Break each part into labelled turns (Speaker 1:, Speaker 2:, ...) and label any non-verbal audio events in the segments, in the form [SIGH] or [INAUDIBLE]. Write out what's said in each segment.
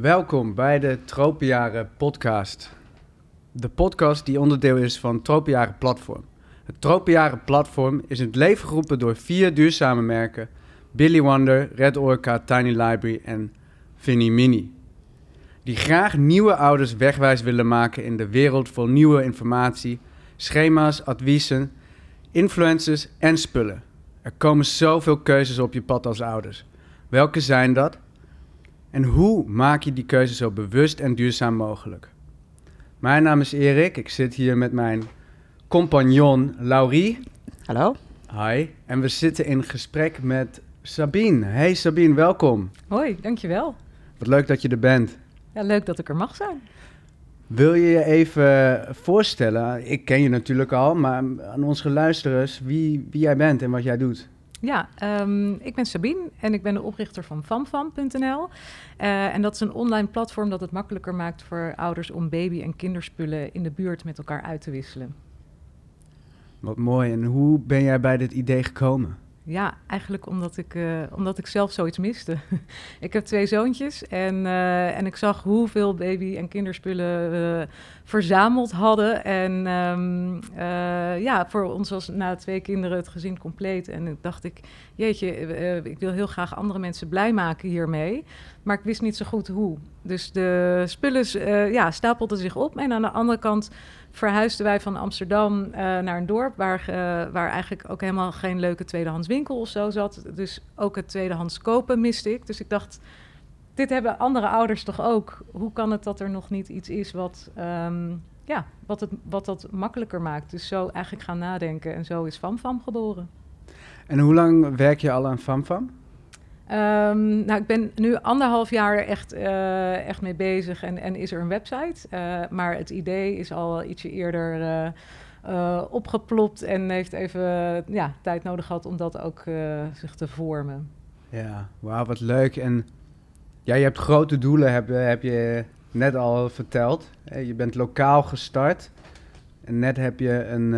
Speaker 1: Welkom bij de Tropenjaren podcast. De podcast die onderdeel is van Tropenjaren Platform. Het Tropenjaren Platform is in het leven geroepen door vier duurzame merken... Billy Wonder, Red Orca, Tiny Library en Vinnie Mini. Die graag nieuwe ouders wegwijs willen maken in de wereld vol nieuwe informatie, schema's, adviezen, influencers en spullen. Er komen zoveel keuzes op je pad als ouders. Welke zijn dat? En hoe maak je die keuze zo bewust en duurzaam mogelijk? Mijn naam is Erik. Ik zit hier met mijn compagnon Laurie.
Speaker 2: Hallo.
Speaker 1: Hi. En we zitten in gesprek met Sabine. Hey Sabine, welkom.
Speaker 3: Hoi, dankjewel.
Speaker 1: Wat leuk dat je er bent.
Speaker 3: Ja, leuk dat ik er mag zijn.
Speaker 1: Wil je je even voorstellen? Ik ken je natuurlijk al, maar aan onze luisteraars wie, wie jij bent en wat jij doet.
Speaker 3: Ja, um, ik ben Sabine en ik ben de oprichter van famfam.nl. Uh, en dat is een online platform dat het makkelijker maakt voor ouders om baby- en kinderspullen in de buurt met elkaar uit te wisselen.
Speaker 1: Wat mooi. En hoe ben jij bij dit idee gekomen?
Speaker 3: Ja, eigenlijk omdat ik, uh, omdat ik zelf zoiets miste. [LAUGHS] ik heb twee zoontjes en, uh, en ik zag hoeveel baby- en kinderspullen we verzameld hadden. En um, uh, ja, voor ons was na twee kinderen het gezin compleet. En ik dacht ik, jeetje, ik wil heel graag andere mensen blij maken hiermee. Maar ik wist niet zo goed hoe. Dus de spullen ja, stapelden zich op. En aan de andere kant verhuisden wij van Amsterdam uh, naar een dorp waar, uh, waar eigenlijk ook helemaal geen leuke tweedehands winkel of zo zat. Dus ook het tweedehands kopen miste ik. Dus ik dacht, dit hebben andere ouders toch ook. Hoe kan het dat er nog niet iets is wat, um, ja, wat, het, wat dat makkelijker maakt? Dus zo eigenlijk gaan nadenken en zo is FamFam geboren.
Speaker 1: En hoe lang werk je al aan FamFam?
Speaker 3: Um, nou, ik ben nu anderhalf jaar echt, uh, echt mee bezig en, en is er een website. Uh, maar het idee is al ietsje eerder uh, opgeplopt en heeft even ja, tijd nodig gehad om dat ook zich te vormen.
Speaker 1: Ja, wauw, wat leuk. En ja, je hebt grote doelen, heb, heb je net al verteld. Je bent lokaal gestart en net heb je een,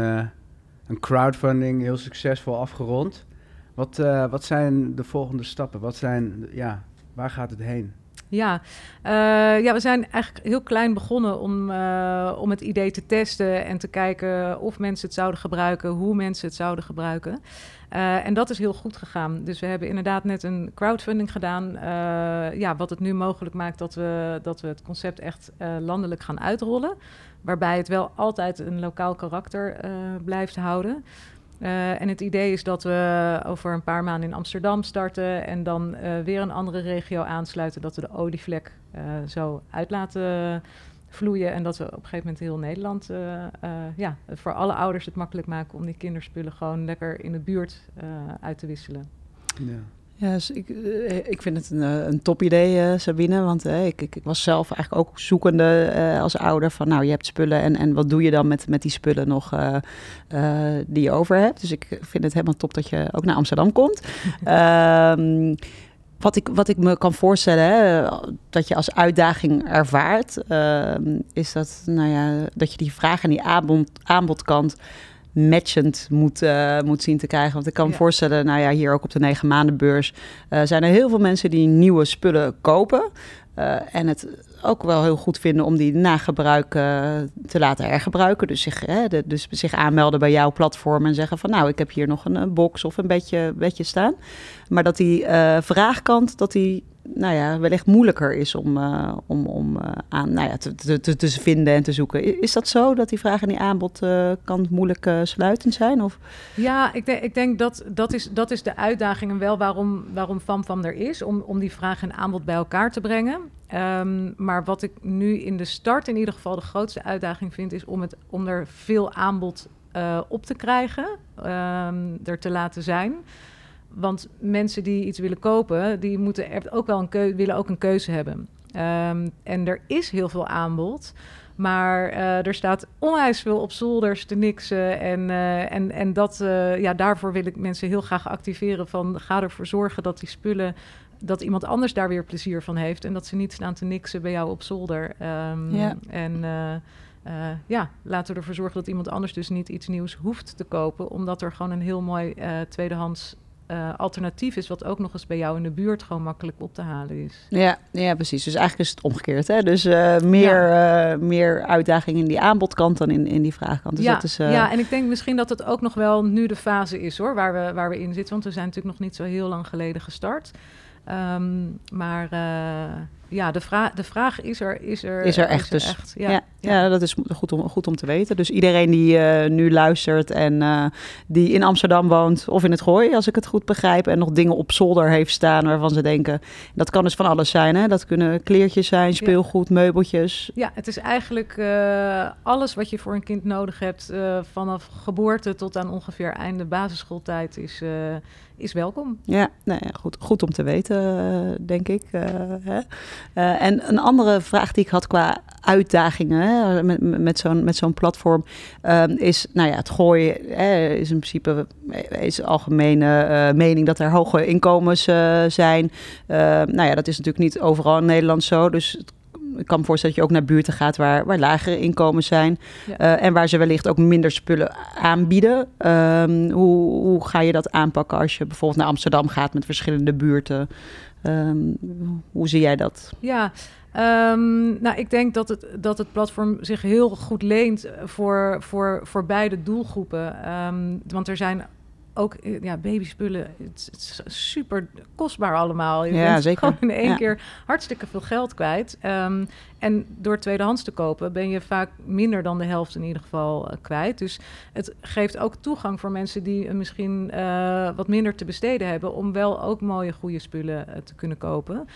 Speaker 1: een crowdfunding heel succesvol afgerond. Wat, uh, wat zijn de volgende stappen? Wat zijn, ja, waar gaat het heen?
Speaker 3: Ja, uh, ja, we zijn eigenlijk heel klein begonnen om, uh, om het idee te testen en te kijken of mensen het zouden gebruiken, hoe mensen het zouden gebruiken. En dat is heel goed gegaan. Dus we hebben inderdaad net een crowdfunding gedaan, ja, wat het nu mogelijk maakt dat we, dat we het concept echt landelijk gaan uitrollen. Waarbij het wel altijd een lokaal karakter blijft houden. Uh, en het idee is dat we over een paar maanden in Amsterdam starten en dan uh, weer een andere regio aansluiten, dat we de olievlek uh, zo uit laten vloeien en dat we op een gegeven moment heel Nederland, ja, voor alle ouders het makkelijk maken om die kinderspullen gewoon lekker in de buurt uit te wisselen.
Speaker 2: Ja. Ja, dus ik, ik vind het een, een top idee, uh, Sabine. Want uh, ik, ik, was zelf eigenlijk ook zoekende uh, als ouder van... nou, je hebt spullen en, en wat doe je dan met, met die spullen nog die je over hebt? Dus ik vind het helemaal top dat je ook naar Amsterdam komt. um, [LAUGHS] wat ik, wat ik me kan voorstellen, hè, dat je als uitdaging ervaart... is dat, nou ja, dat je die vraag en die aanbod, aanbodkant matchend moet, uh, moet zien te krijgen. Want ik kan me ja. voorstellen, nou ja, hier ook op de negen maanden beurs uh, zijn er heel veel mensen die nieuwe spullen kopen. Uh, en het ook wel heel goed vinden om die na gebruik te laten hergebruiken. Dus zich, hè, de, dus zich aanmelden bij jouw platform en zeggen van nou, ik heb hier nog een, een box of een beetje, beetje staan. Maar dat die vraagkant, dat die nou ja, wellicht moeilijker is om, uh, om, om uh, aan, nou ja, te, te, te, vinden en te zoeken. Is dat zo, dat die vraag en die aanbod uh, kan moeilijk sluitend zijn? Of?
Speaker 3: Ja, ik, denk, ik denk dat dat is, dat is de uitdaging en wel waarom, waarom FamFam er is, om, om die vraag en aanbod bij elkaar te brengen. Um, maar wat ik nu in de start in ieder geval de grootste uitdaging vind, is om, het, om er veel aanbod op te krijgen, um, er te laten zijn. Want mensen die iets willen kopen, die moeten ook wel een keu- willen ook een keuze hebben. Um, en er is heel veel aanbod. Maar uh, er staat onwijs veel op zolders te niksen. En, uh, en, en dat, uh, ja, daarvoor wil ik mensen heel graag activeren. Van ga ervoor zorgen dat die spullen. Dat iemand anders daar weer plezier van heeft. En dat ze niet staan te niksen bij jou op zolder. Um, ja. En ja, laten we ervoor zorgen dat iemand anders dus niet iets nieuws hoeft te kopen. Omdat er gewoon een heel mooi tweedehands eh, alternatief is, wat ook nog eens bij jou in de buurt gewoon makkelijk op te halen is.
Speaker 2: Ja, ja precies. Dus eigenlijk is het omgekeerd. Hè? Dus uh, meer, uh, meer uitdaging in die aanbodkant dan in, in die vraagkant. Dus
Speaker 3: ja,
Speaker 2: dat is,
Speaker 3: ja, en ik denk misschien dat het ook nog wel nu de fase is hoor, waar we, waar we in zitten. Want we zijn natuurlijk nog niet zo heel lang geleden gestart. Um, maar ja, de, vraag de vraag is er, is er,
Speaker 2: is er echt. Is er dus. echt. Ja, ja, ja. dat is goed om, goed om te weten. Dus iedereen die uh, nu luistert en uh, die in Amsterdam woont of in het Gooi, als ik het goed begrijp, en nog dingen op zolder heeft staan waarvan ze denken, dat kan dus van alles zijn. Hè? Dat kunnen kleertjes zijn, speelgoed, ja. meubeltjes.
Speaker 3: Ja, het is eigenlijk uh, alles wat je voor een kind nodig hebt, vanaf geboorte tot aan ongeveer einde basisschooltijd, is, is welkom.
Speaker 2: Ja, nou ja, goed, goed om te weten, denk ik. Hè? En een andere vraag die ik had qua uitdagingen hè, met, met zo'n met zo'n platform um, is, nou ja, het gooien hè, is in principe is algemene uh, mening dat er hoge inkomens uh, zijn. nou ja, dat is natuurlijk niet overal in Nederland zo, dus het ik kan me voorstellen dat je ook naar buurten gaat waar, waar lagere inkomens zijn. Ja. Uh, en waar ze wellicht ook minder spullen aanbieden. Um, hoe, hoe ga je dat aanpakken als je bijvoorbeeld naar Amsterdam gaat met verschillende buurten? Um, hoe zie jij dat?
Speaker 3: Ja, um, nou, ik denk dat het, dat het platform zich heel goed leent voor, voor, voor beide doelgroepen. want er zijn ook ja, babyspullen, het, het, is super kostbaar allemaal. Je
Speaker 2: ja,
Speaker 3: bent
Speaker 2: zeker.
Speaker 3: gewoon in één
Speaker 2: ja.
Speaker 3: keer hartstikke veel geld kwijt. Um, en door tweedehands te kopen ben je vaak minder dan de helft in ieder geval uh, kwijt. Dus het geeft ook toegang voor mensen die uh, misschien uh, wat minder te besteden hebben... om wel ook mooie, goede spullen uh, te kunnen kopen.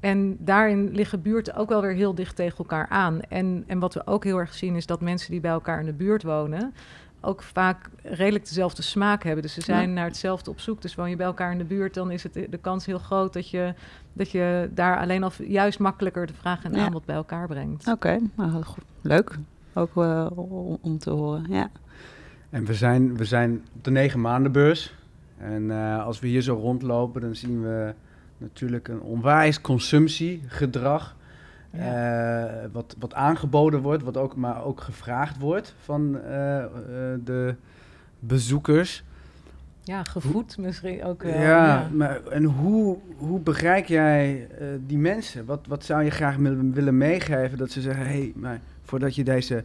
Speaker 3: En daarin liggen buurten ook wel weer heel dicht tegen elkaar aan. En, en wat we ook heel erg zien is dat mensen die bij elkaar in de buurt wonen ook vaak redelijk dezelfde smaak hebben. Dus ze zijn ja. naar hetzelfde op zoek. Dus woon je bij elkaar in de buurt, dan is het de kans heel groot dat je, dat je daar alleen al juist makkelijker de vraag en aanbod ja. bij elkaar brengt.
Speaker 2: Oké, okay. nou, leuk. Ook uh, om te horen, ja.
Speaker 1: En we zijn, we zijn op de negen maanden beurs. En uh, als we hier zo rondlopen, dan zien we natuurlijk een onwijs consumptiegedrag. Ja. Uh, wat, wat aangeboden wordt, wat ook, maar ook gevraagd wordt van uh, uh, de bezoekers.
Speaker 3: Ja, gevoed misschien ook wel.
Speaker 1: Ja, ja, maar en hoe, hoe bereik jij die mensen? Wat, wat zou je graag willen meegeven dat ze zeggen, hé, hey, maar voordat je deze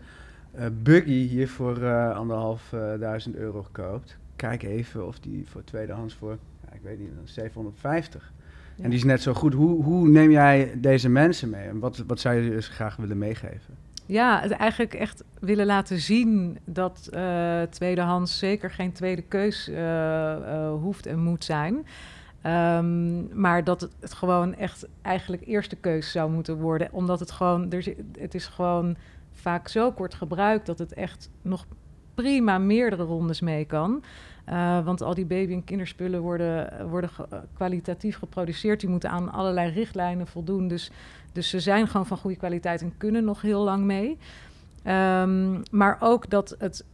Speaker 1: buggy hier voor anderhalf duizend euro koopt, kijk even of die voor tweedehands voor, ja, ik weet niet, 750 ja. En die is net zo goed. Hoe, hoe neem jij deze mensen mee? En wat, wat zou je dus graag willen meegeven?
Speaker 3: Ja, het eigenlijk echt willen laten zien dat uh, tweedehands zeker geen tweede keus uh, uh, hoeft en moet zijn. Um, maar dat het, gewoon echt eigenlijk eerste keus zou moeten worden. Omdat het gewoon, het is gewoon vaak zo kort gebruikt dat het echt nog prima meerdere rondes mee kan. Uh, want al die baby- en kinderspullen worden, worden ge kwalitatief geproduceerd. Die moeten aan allerlei richtlijnen voldoen. Dus, dus ze zijn gewoon van goede kwaliteit en kunnen nog heel lang mee. Um, maar ook dat het,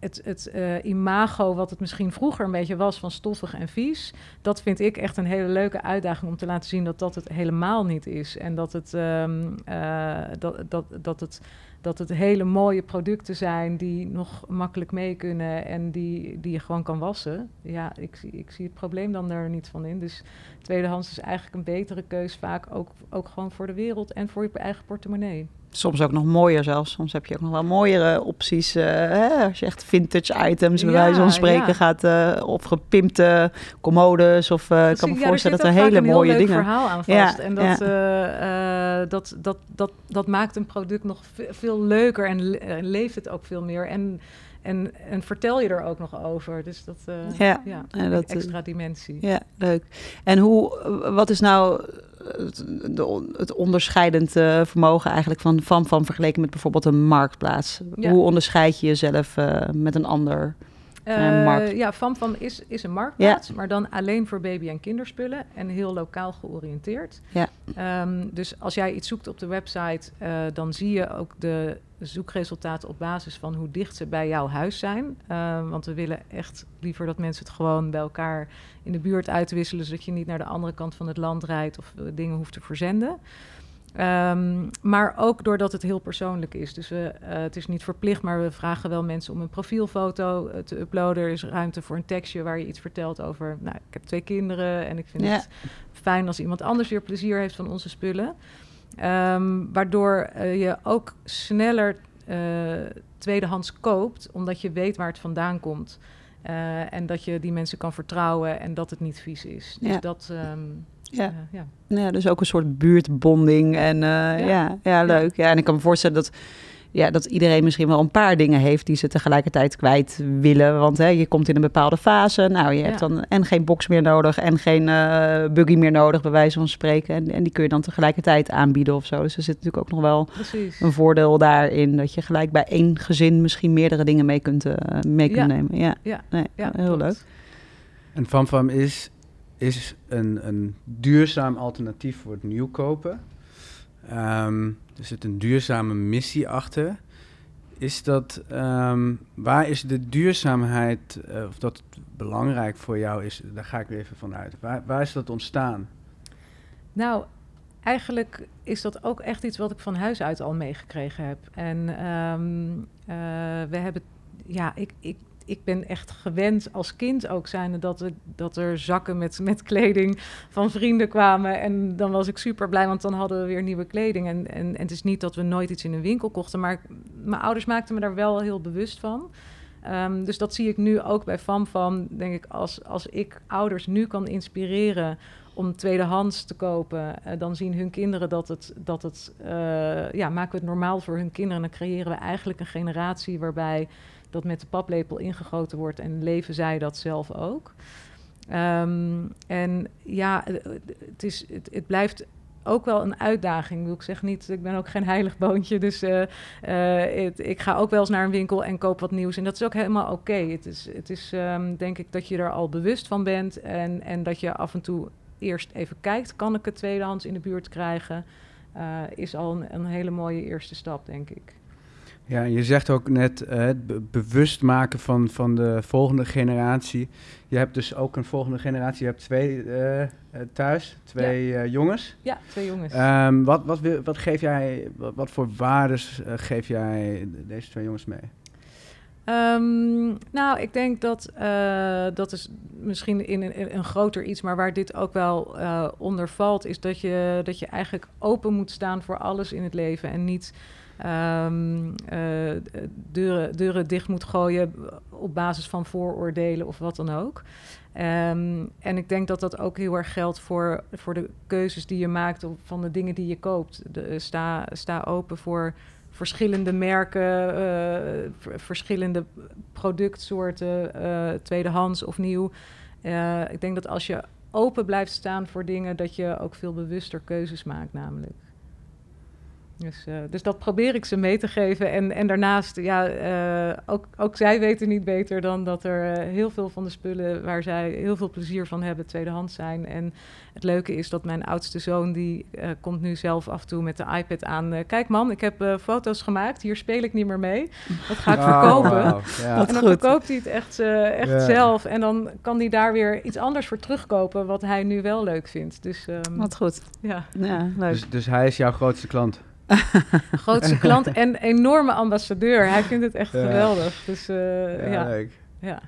Speaker 3: het, het uh, imago, wat het misschien vroeger een beetje was van stoffig en vies, dat vind ik echt een hele leuke uitdaging om te laten zien dat dat het helemaal niet is. En dat het, um, uh, dat, dat, dat het dat het hele mooie producten zijn die nog makkelijk mee kunnen en die, die je gewoon kan wassen. Ja, ik, ik zie het probleem dan daar niet van in. Dus tweedehands is eigenlijk een betere keus vaak ook, ook gewoon voor de wereld en voor je eigen portemonnee.
Speaker 2: Soms ook nog mooier zelfs. Soms heb je ook nog wel mooiere opties. Uh, hè? Als je echt vintage items bij ja, wijze van spreken ja. gaat. Uh, of gepimpte commodes. Of uh, ik kan me ja, voorstellen dat er hele mooie dingen...
Speaker 3: Er verhaal aan vast. en dat, dat, dat, dat, dat maakt een product nog veel leuker. En le leeft het ook veel meer. En en, en vertel je er ook nog over. Dus dat, uh, ja dat, extra dimensie.
Speaker 2: Ja, leuk. En hoe, wat is nou het, de, het onderscheidend uh, vermogen eigenlijk van, van, van vergeleken met bijvoorbeeld een marktplaats? Ja. Hoe onderscheid je jezelf uh, met een ander
Speaker 3: uh? Ja, FamFam is, is een marktplaats, ja. maar dan alleen voor baby- en kinderspullen en heel lokaal georiënteerd.
Speaker 2: Ja.
Speaker 3: Um, dus als jij iets zoekt op de website, dan zie je ook de zoekresultaten op basis van hoe dicht ze bij jouw huis zijn. Uh, want we willen echt liever dat mensen het gewoon bij elkaar in de buurt uitwisselen, zodat je niet naar de andere kant van het land rijdt of uh, dingen hoeft te verzenden. Ehm, maar ook doordat het heel persoonlijk is. Dus we, eh, het is niet verplicht, maar we vragen wel mensen om een profielfoto eh, te uploaden. Er is ruimte voor een tekstje waar je iets vertelt over... Nou, ik heb twee kinderen en ik vind
Speaker 2: Ja.
Speaker 3: het fijn als iemand anders weer plezier heeft van onze spullen. Ehm, waardoor eh, je ook sneller eh, tweedehands koopt, omdat je weet waar het vandaan komt. Eh, en dat je die mensen kan vertrouwen en dat het niet vies is. Dus
Speaker 2: Ja.
Speaker 3: dat, ehm,
Speaker 2: Ja.
Speaker 3: ja.
Speaker 2: Ja, dus ook een soort buurtbonding. En eh, ja. Ja, leuk. Ja, en ik kan me voorstellen dat, ja, dat iedereen misschien wel een paar dingen heeft die ze tegelijkertijd kwijt willen. Want hè, je komt in een bepaalde fase. Nou, je hebt
Speaker 3: Ja.
Speaker 2: dan en geen box meer nodig en geen eh, buggy meer nodig, bij wijze van spreken. En, en die kun je dan tegelijkertijd aanbieden of zo. Dus er zit natuurlijk ook nog wel
Speaker 3: Precies.
Speaker 2: een voordeel daarin. Dat je gelijk bij één gezin misschien meerdere dingen mee kunt, eh, mee kunt
Speaker 3: Ja.
Speaker 2: nemen. Ja,
Speaker 3: Ja,
Speaker 2: nee,
Speaker 3: ja,
Speaker 2: heel
Speaker 3: klopt.
Speaker 2: leuk.
Speaker 1: En FamFam is, is een, een duurzaam alternatief voor het nieuw kopen. Ehm, er zit een duurzame missie achter. Is dat, ehm, waar is de duurzaamheid, eh, of dat belangrijk voor jou is, daar ga ik weer even vanuit. Waar, waar is dat ontstaan?
Speaker 3: Nou, eigenlijk is dat ook echt iets wat ik van huis uit al meegekregen heb. En ehm, eh, we hebben, ja, ik, ik, ik ben echt gewend als kind ook zijnde dat er, dat er zakken met, met kleding van vrienden kwamen. En dan was ik super blij, want dan hadden we weer nieuwe kleding. En, en, het is niet dat we nooit iets in een winkel kochten, maar mijn ouders maakten me daar wel heel bewust van. Ehm, dus dat zie ik nu ook bij FamFam, denk ik, als, als ik ouders nu kan inspireren om tweedehands te kopen, eh, dan zien hun kinderen dat het, dat het eh, ja, maken we het normaal voor hun kinderen. En dan creëren we eigenlijk een generatie waarbij dat met de paplepel ingegoten wordt en leven zij dat zelf ook. Ehm, en ja, eh, het, is, het, blijft ook wel een uitdaging. Ik zeg niet, ik ben ook geen heilig boontje. Dus eh, eh, ik ga ook wel eens naar een winkel en koop wat nieuws. En dat is ook helemaal oké. Het is, het is ehm, denk ik dat je er al bewust van bent. En, en dat je af en toe eerst even kijkt, kan ik het tweedehands in de buurt krijgen? Is al een, een hele mooie eerste stap, denk ik.
Speaker 1: Ja, je zegt ook net eh, het be- bewust maken van, van de volgende generatie. Je hebt dus ook een volgende generatie. Je hebt twee eh, eh, thuis, twee jongens.
Speaker 3: Ja, twee jongens.
Speaker 1: Ehm, wat, wat, wat geef jij, wat, wat voor waardes geef jij deze twee jongens mee?
Speaker 3: Ehm, nou, ik denk dat dat is misschien in een, in een groter iets, maar waar dit ook wel onder valt, is dat je, dat je eigenlijk open moet staan voor alles in het leven en niet ehm, eh, deuren, deuren dicht moet gooien op basis van vooroordelen of wat dan ook. Ehm, en ik denk dat dat ook heel erg geldt voor, voor de keuzes die je maakt of van de dingen die je koopt. De, sta, sta open voor verschillende merken, eh, verschillende productsoorten, eh, tweedehands of nieuw. Eh, ik denk dat als je open blijft staan voor dingen, dat je ook veel bewuster keuzes maakt, namelijk. Dus, eh, dus dat probeer ik ze mee te geven. En, en daarnaast, ja, eh, ook, ook zij weten niet beter dan dat er eh, heel veel van de spullen waar zij heel veel plezier van hebben, tweedehands zijn. En het leuke is dat mijn oudste zoon, die eh, komt nu zelf af en toe met de iPad aan. Kijk man, ik heb eh, foto's gemaakt, hier speel ik niet meer mee. Dat ga ik
Speaker 1: Oh,
Speaker 3: verkopen. [LAUGHS]
Speaker 1: ja.
Speaker 3: En dan verkoopt hij het echt, eh, echt zelf. En dan kan hij daar weer iets anders voor terugkopen, wat hij nu wel leuk vindt. Dus ehm,
Speaker 2: Wat goed.
Speaker 3: ja,
Speaker 2: Ja, leuk.
Speaker 1: Dus, dus hij is jouw grootste klant. [LAUGHS]
Speaker 3: grootste klant [LAUGHS] en enorme ambassadeur. Hij vindt het echt
Speaker 1: Ja.
Speaker 3: geweldig. Dus eh,
Speaker 1: Ja,
Speaker 3: ja,
Speaker 1: leuk.
Speaker 3: ja.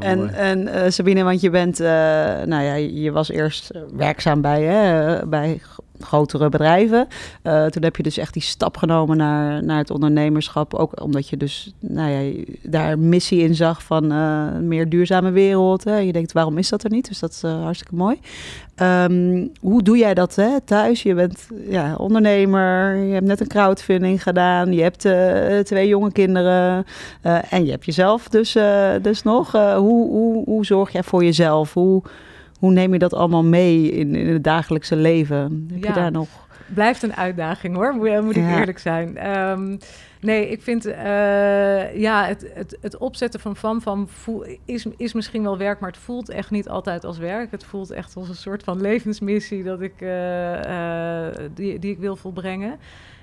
Speaker 2: En, en eh, Sabine, want je bent, eh, nou ja, je was eerst werkzaam bij, hè, bij grotere bedrijven. Eh, toen heb je dus echt die stap genomen naar, naar het ondernemerschap. Ook omdat je dus, nou ja, daar missie in zag van eh, een meer duurzame wereld. Hè. Je denkt, waarom is dat er niet? Dus dat is eh, hartstikke mooi. Ehm, hoe doe jij dat hè, thuis? Je bent ja, ondernemer, je hebt net een crowdfunding gedaan, je hebt eh, twee jonge kinderen eh, en je hebt jezelf dus, eh, dus nog. Eh, hoe, hoe, hoe zorg jij voor jezelf? Hoe, hoe neem je dat allemaal mee in, in het dagelijkse leven? Heb
Speaker 3: Ja.
Speaker 2: je daar nog?
Speaker 3: Blijft een uitdaging hoor, moet, moet ik
Speaker 2: Ja.
Speaker 3: eerlijk zijn. Ehm, nee, ik vind eh, ja, het, het, het opzetten van FamFam voel, is, is misschien wel werk, maar het voelt echt niet altijd als werk. Het voelt echt als een soort van levensmissie dat ik, eh, eh, die, die ik wil volbrengen.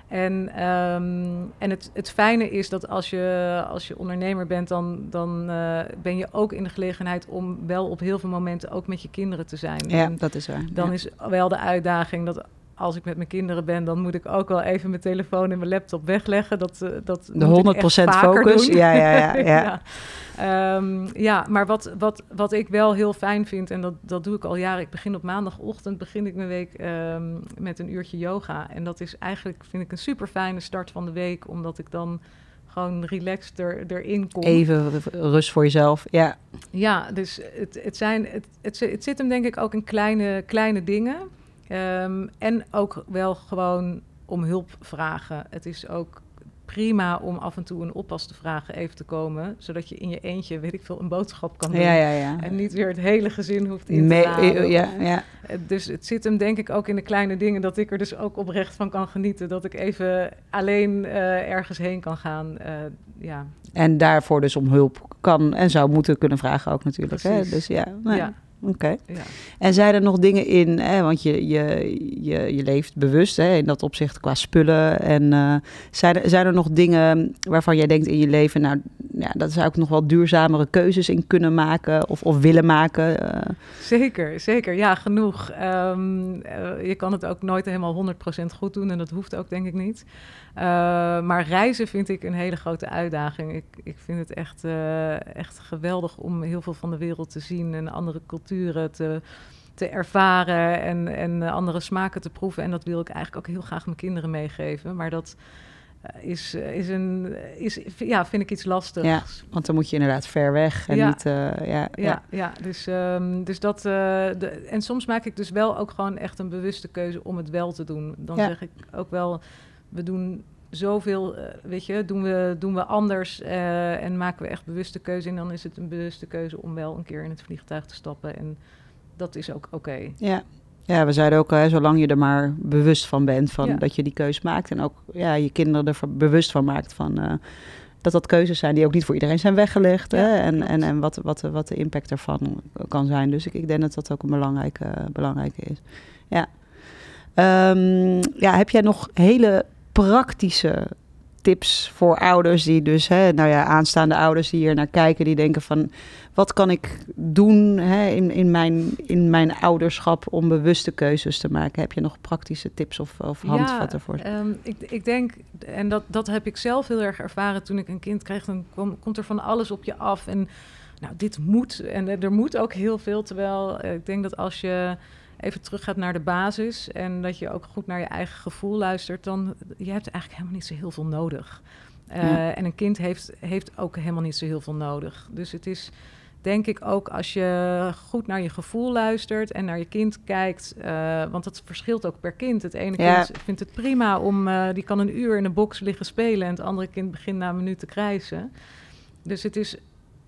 Speaker 3: En, ehm, en het, het fijne is dat als je, als je ondernemer bent, dan, dan eh, ben je ook in de gelegenheid om wel op heel veel momenten ook met je kinderen te zijn.
Speaker 2: Ja,
Speaker 3: En
Speaker 2: dat is waar.
Speaker 3: dan
Speaker 2: Ja.
Speaker 3: is wel de uitdaging dat als ik met mijn kinderen ben, dan moet ik ook wel even mijn telefoon en mijn laptop wegleggen. Dat, uh, dat
Speaker 2: de 100% focus. Ja, ja, ja. [LAUGHS] ja.
Speaker 3: ja. Um, ja, maar wat, wat, wat ik wel heel fijn vind, en dat, dat doe ik al jaren. Ik begin op maandagochtend begin ik mijn week um, met een uurtje yoga. En dat is eigenlijk, vind ik, een super fijne start van de week, omdat ik dan gewoon relaxed er, erin kom.
Speaker 2: Even rust voor jezelf, ja.
Speaker 3: Ja, dus het, het, zijn, het, het, het zit hem denk ik ook in kleine, kleine dingen. Um, en ook wel gewoon om hulp vragen. Het is ook prima om af en toe een oppas te vragen even te komen, zodat je in je eentje, weet ik veel, een boodschap kan doen.
Speaker 2: Ja, ja, ja.
Speaker 3: En niet weer het hele gezin hoeft in te halen.
Speaker 2: Ja, ja.
Speaker 3: Dus het zit hem denk ik ook in de kleine dingen, dat ik er dus ook oprecht van kan genieten. Dat ik even alleen uh, ergens heen kan gaan. Uh, ja.
Speaker 2: En daarvoor dus om hulp kan en zou moeten kunnen vragen ook natuurlijk. Hè? Dus ja, nou,
Speaker 3: ja.
Speaker 2: Oké. Okay.
Speaker 3: Ja.
Speaker 2: En zijn er nog dingen in, hè, want je, je, je, je leeft bewust hè, in dat opzicht qua spullen. En uh, zijn, er, zijn er nog dingen waarvan jij denkt in je leven, nou, ja, dat zou ik nog wel duurzamere keuzes in kunnen maken of, of willen maken? Uh.
Speaker 3: Zeker, zeker. Ja, genoeg. Um, uh, je kan het ook nooit helemaal 100% goed doen en dat hoeft ook denk ik niet. Maar reizen vind ik een hele grote uitdaging. Ik, ik vind het echt, echt geweldig om heel veel van de wereld te zien en andere culturen te, te ervaren en, en andere smaken te proeven. En dat wil ik eigenlijk ook heel graag mijn kinderen meegeven. Maar dat uh, is, is een, is, ja, vind ik iets lastigs.
Speaker 2: Ja, want dan moet je inderdaad ver weg en
Speaker 3: ja.
Speaker 2: niet... ja,
Speaker 3: ja, ja, ja. dus, um, dus dat... de, en soms maak ik dus wel ook gewoon echt een bewuste keuze om het wel te doen. Dan zeg ik ook wel we doen zoveel, uh, weet je, doen we, doen we anders uh, en maken we echt bewuste keuze. En dan is het een bewuste keuze om wel een keer in het vliegtuig te stappen. En dat is ook oké. Okay.
Speaker 2: Ja. ja, we zeiden ook, hè, zolang je er maar bewust van bent, van
Speaker 3: Ja.
Speaker 2: dat je die keuze maakt. En ook ja, je kinderen er bewust van maakt van... eh, dat dat keuzes zijn die ook niet voor iedereen zijn weggelegd.
Speaker 3: Ja,
Speaker 2: hè? En, en, en wat, wat, wat de impact ervan kan zijn. Dus ik, ik denk dat dat ook een belangrijke, belangrijke is. Ja. Ehm, ja, heb jij nog hele praktische tips voor ouders die dus, hè, nou ja, aanstaande ouders die hier naar kijken, die denken van, wat kan ik doen hè, in, in, mijn, in mijn ouderschap om bewuste keuzes te maken? Heb je nog praktische tips of, of handvatten voor?
Speaker 3: Ja, um, ik, ik denk, en dat, dat heb ik zelf heel erg ervaren toen ik een kind kreeg, dan kom, komt er van alles op je af en nou, dit moet en er moet ook heel veel, terwijl uh, ik denk dat als je even teruggaat naar de basis en dat je ook goed naar je eigen gevoel luistert, dan je hebt eigenlijk helemaal niet zo heel veel nodig. Uh, ja. En een kind heeft, heeft ook helemaal niet zo heel veel nodig. Dus het is denk ik ook als je goed naar je gevoel luistert en naar je kind kijkt, uh, want dat verschilt ook per kind. Het ene
Speaker 2: Ja.
Speaker 3: kind vindt het prima om, uh, die kan een uur in een box liggen spelen en het andere kind begint na een minuut te krijsen. Dus het is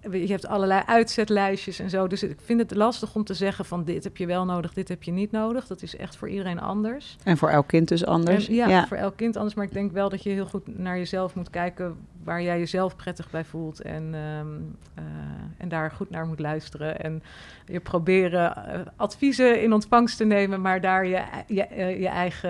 Speaker 3: je hebt allerlei uitzetlijstjes en zo. Dus ik vind het lastig om te zeggen van dit heb je wel nodig, dit heb je niet nodig. Dat is echt voor iedereen anders.
Speaker 2: En voor elk kind dus anders.
Speaker 3: En, ja, ja, voor elk kind anders. Maar ik denk wel dat je heel goed naar jezelf moet kijken waar jij jezelf prettig bij voelt. En, um, uh, en daar goed naar moet luisteren. En je proberen uh, adviezen in ontvangst te nemen, maar daar je, je, uh, je eigen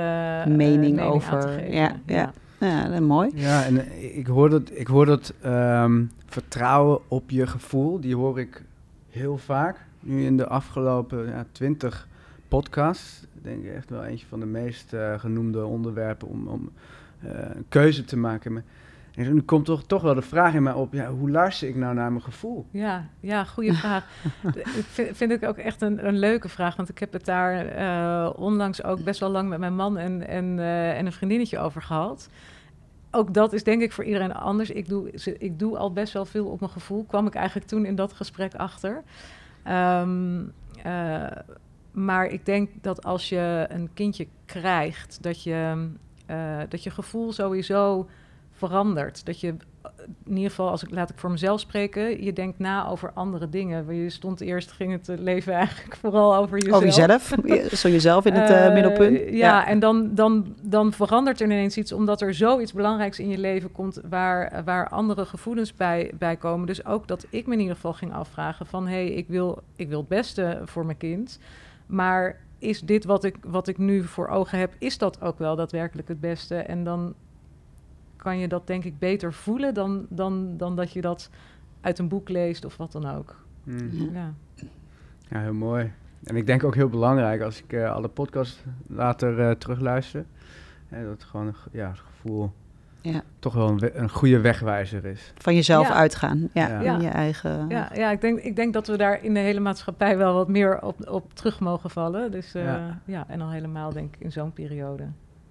Speaker 2: mening,
Speaker 3: mening
Speaker 2: over.
Speaker 3: aan te geven.
Speaker 2: Ja, ja. ja. Ja, dat is mooi.
Speaker 1: Ja, en eh, ik hoor dat, ik hoor dat um, vertrouwen op je gevoel, die hoor ik heel vaak. Nu in de afgelopen ja, twintig podcasts, denk ik echt wel eentje van de meest uh, genoemde onderwerpen om, om uh, een keuze te maken. Maar, en nu komt toch, toch wel de vraag in mij op, ja, hoe luister ik nou naar mijn gevoel?
Speaker 3: Ja, ja goede vraag. [LAUGHS] ik vind, vind ik ook echt een, een, leuke vraag, want ik heb het daar uh, onlangs ook best wel lang met mijn man en, en, en een vriendinnetje over gehad. Ook dat is denk ik voor iedereen anders. Ik doe, ik doe al best wel veel op mijn gevoel, kwam ik eigenlijk toen in dat gesprek achter. Um, uh, maar ik denk dat als je een kindje krijgt, dat je, dat je gevoel sowieso verandert. Dat je in ieder geval, als ik laat ik voor mezelf spreken, je denkt na over andere dingen. Je stond eerst, ging het leven eigenlijk [LAUGHS] vooral over jezelf.
Speaker 2: Over jezelf, [LAUGHS] zo jezelf in het uh, middelpunt.
Speaker 3: Uh, ja, ja, en dan, dan, dan verandert er ineens iets, omdat er zoiets belangrijks in je leven komt waar, waar andere gevoelens bij, bij komen. Dus ook dat ik me in ieder geval ging afvragen van, hé, hey, ik, wil, ik wil het beste voor mijn kind, maar is dit wat ik, wat ik nu voor ogen heb, is dat ook wel daadwerkelijk het beste? En dan kan je dat denk ik beter voelen dan, dan, dan dat je dat uit een boek leest of wat dan ook.
Speaker 1: Mm.
Speaker 3: Ja,
Speaker 1: ja heel mooi. En ik denk ook heel belangrijk als ik alle podcasts later terugluister. dat het gewoon ja, het gevoel ja. toch wel een, een, goede wegwijzer is.
Speaker 2: Van jezelf uitgaan, ja, ja. In je eigen...
Speaker 3: Ja, ja ik, denk, ik denk dat we daar in de hele maatschappij wel wat meer op, op terug mogen vallen. Dus uh, ja. en al helemaal denk ik in zo'n periode.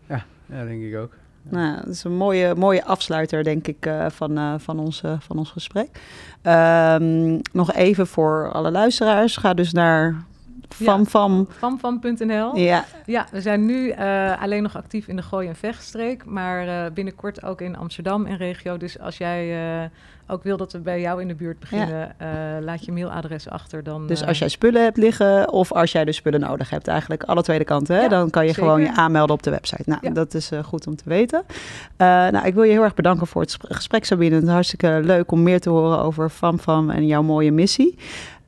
Speaker 1: Ja, ja, denk ik ook.
Speaker 2: Nou, dat is een mooie, mooie afsluiter, denk ik, uh, van, uh, van, ons, van ons gesprek. Um, nog even voor alle luisteraars. Ga dus naar Famfam.
Speaker 3: Famfam.nl. Ja. ja, we zijn nu uh, alleen nog actief in de Gooi- en Vechtstreek, maar uh, binnenkort ook in Amsterdam en regio. Dus als jij uh, ook wil dat we bij jou in de buurt beginnen, ja. laat je mailadres achter. Dan,
Speaker 2: dus als jij spullen hebt liggen of als jij dus spullen nodig hebt, eigenlijk alle tweede kanten, hè, ja, dan kan je zeker. gewoon je aanmelden op de website. Nou, dat is goed om te weten. nou, ik wil je heel erg bedanken voor het gesprek, Sabine. Het is hartstikke leuk om meer te horen over Famfam en jouw mooie missie.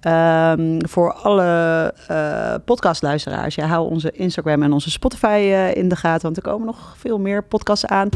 Speaker 2: Um, voor alle uh, podcastluisteraars, ja, hou onze Instagram en onze Spotify uh, in de gaten, want er komen nog veel meer podcasts aan.